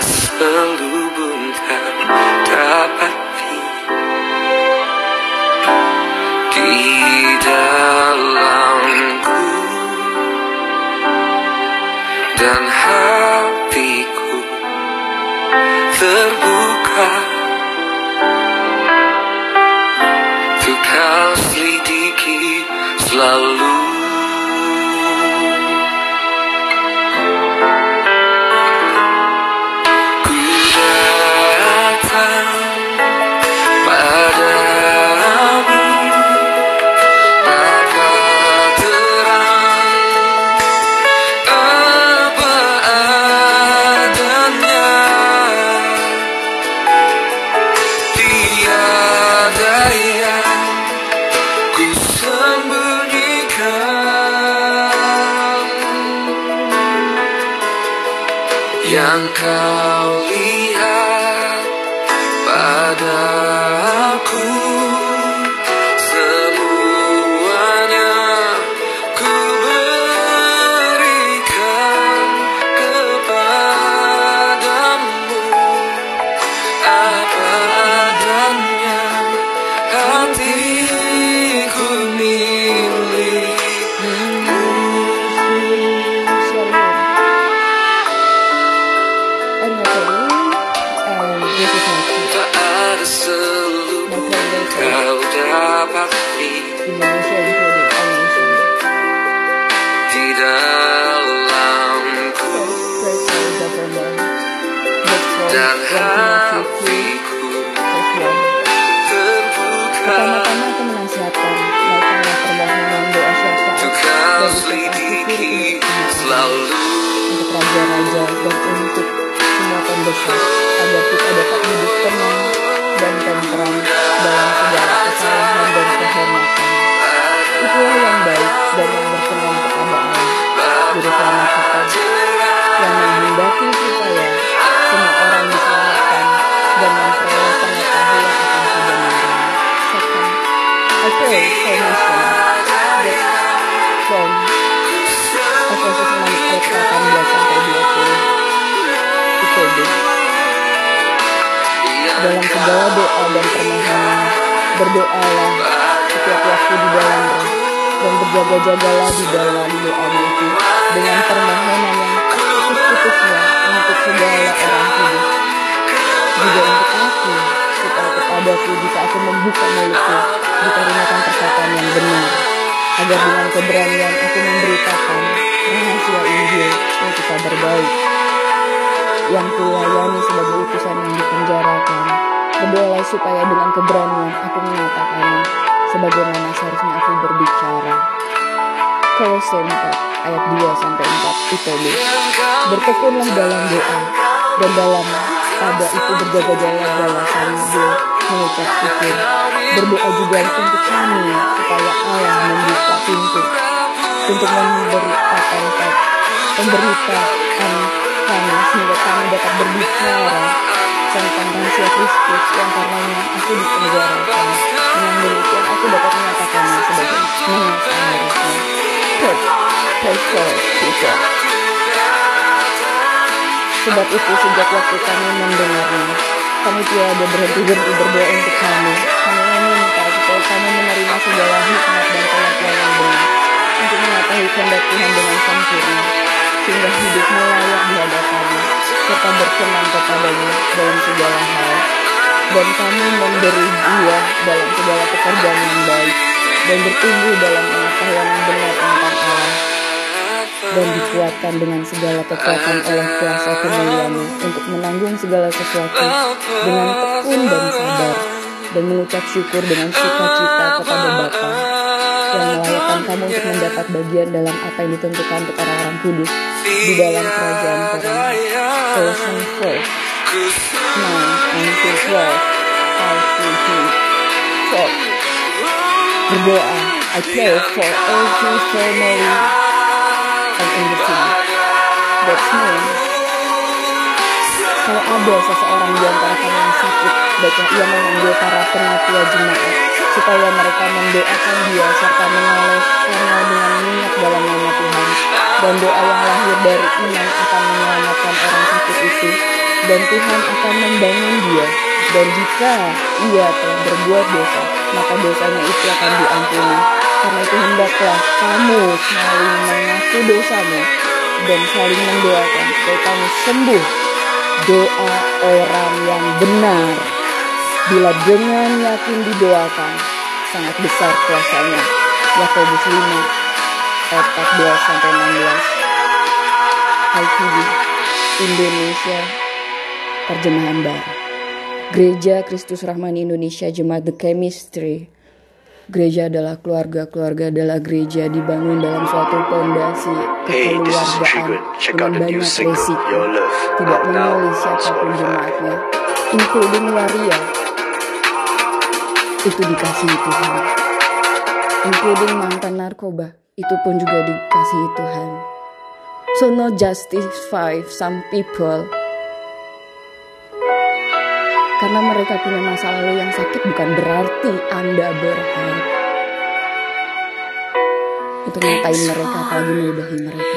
selubung tak dapati di dalamku. Dan hatiku terbuka. Untuk kau selidiki selalu Yang ucapan syukur selidiki untuk raja-raja dan untuk semua agar kita dapat hidup tenang dan tentram dalam segala kesalahan dan kehormatan. Itulah yang baik dan yang berkenan kepada Allah, yang supaya semua orang diselamatkan dan memperoleh pengetahuan akan kebenaran. Second, I pray for nation that from Efesus 6 ayat 18 sampai 20 itu deh. Dalam segala doa dan permohonan berdoalah setiap waktu di dalam roh dan berjaga-jagalah di dalam doamu itu dengan permohonan yang putus-putusnya untuk segala orang kudus juga untuk aku supaya kepadaku jika aku membuka mulutku dikaruniakan perkataan yang benar. Agar dengan keberanian aku memberitakan rahasia Injil yang kita berbaik yang kulayani sebagai utusan yang dipenjarakan. Berdoalah supaya dengan keberanian aku menyatakannya sebagaimana seharusnya aku berbicara Kolose 4 ayat 2 sampai 4 ITB bertekunlah dalam doa dan dalam pada itu berjaga-jaga dalam sambil mengucap syukur. Berdoa juga untuk kami supaya Allah membuka pintu untuk memberitakan pemberitaan kami sehingga kami dapat berbicara tentang rahasia Kristus yang karenanya aku dipenjarakan dengan demikian aku dapat menyatakannya sebagai For people. Sebab itu sejak waktu kami mendengarnya, kami tiada berhenti-henti berdoa untuk kami. Kami meminta supaya kami menerima segala hikmat dan pengertian yang benar untuk mengetahui kehendak Tuhan dengan sempurna, sehingga hidupmu layak di hadapannya, serta berkenan kepadanya dalam segala hal. Dan kami memberi jiwa dalam segala pekerjaan yang baik, dan bertumbuh dalam pengetahuan yang benar tentang Allah dan dikuatkan dengan segala kekuatan oleh kuasa kemuliaanmu untuk menanggung segala sesuatu dengan tekun dan sabar dan mengucap syukur dengan sukacita kepada Bapa yang melayakkan kamu untuk mendapat bagian dalam apa yang ditentukan untuk orang-orang kudus di dalam kerajaan Tuhan. Colossians 4, 9 and 12, 5 to 4. Berdoa, I pray for every family and city. That's me. Kalau ada seseorang di antara kamu yang sakit, baiklah ia memanggil para penatua jemaat, supaya mereka mendoakan dia serta mengoleskannya dengan minyak dalam nama Tuhan. Dan doa yang lahir dari iman akan menyelamatkan orang sakit itu, dan Tuhan akan membangun dia. Dan jika ia telah berbuat dosa, maka dosanya itu akan diampuni. Karena itu hendaklah kamu saling mengaku dosamu dan saling mendoakan supaya kamu sembuh. Doa orang yang benar bila dengan yakin didoakan sangat besar kuasanya. Yakobus 5 ayat 14 sampai 16. IPB Indonesia terjemahan baru. Gereja Kristus Rahmani Indonesia Jemaat The Chemistry. Gereja adalah keluarga, keluarga adalah gereja dibangun dalam suatu pondasi kekeluargaan dengan banyak resiko, tidak on siapa pun jemaatnya, including waria. Itu dikasihi Tuhan, including mantan narkoba, itu pun juga dikasihi Tuhan. So not justify some people karena mereka punya masa lalu yang sakit bukan berarti Anda berhak untuk ngatain mereka apalagi meludahi mereka.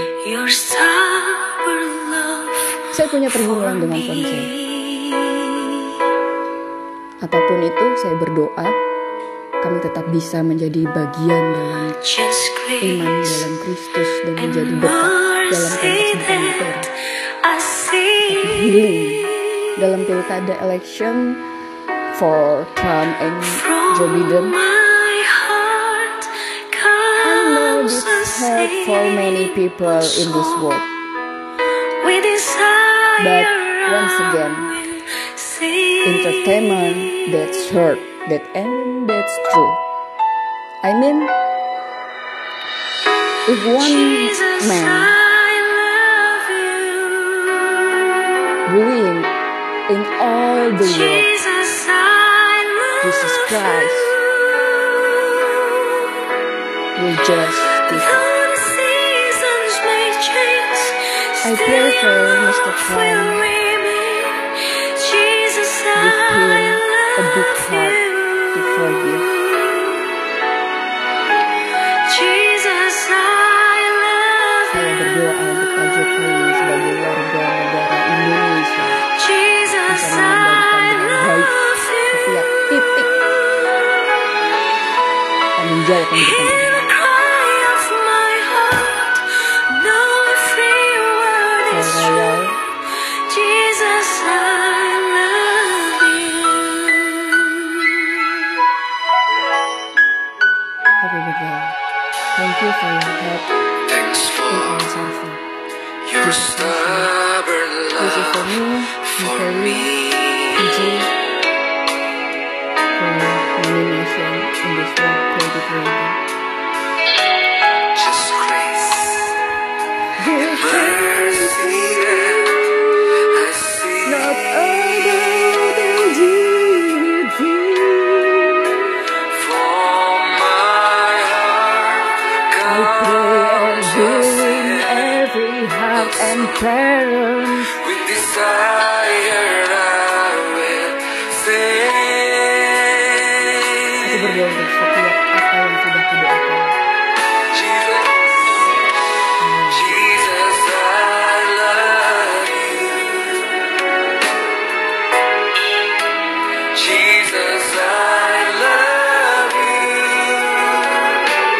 Saya punya pergumulan dengan konsep. me. Apa pun itu saya berdoa kami tetap bisa menjadi bagian dalam iman dalam Kristus dan menjadi berkat dalam konteks bukan. Healing dalam pilkada election for Trump and Joe Biden. My heart I know this hurt for many people in this world. But once again, entertainment that's hurt, that and that's true. I mean, if one man in all the world. Jesus Christ will just be give. I pray for Mr. Frank. Give him a big heart before you. for your help. Thanks for your stubborn love. For me, for me. apa yang sudah ada.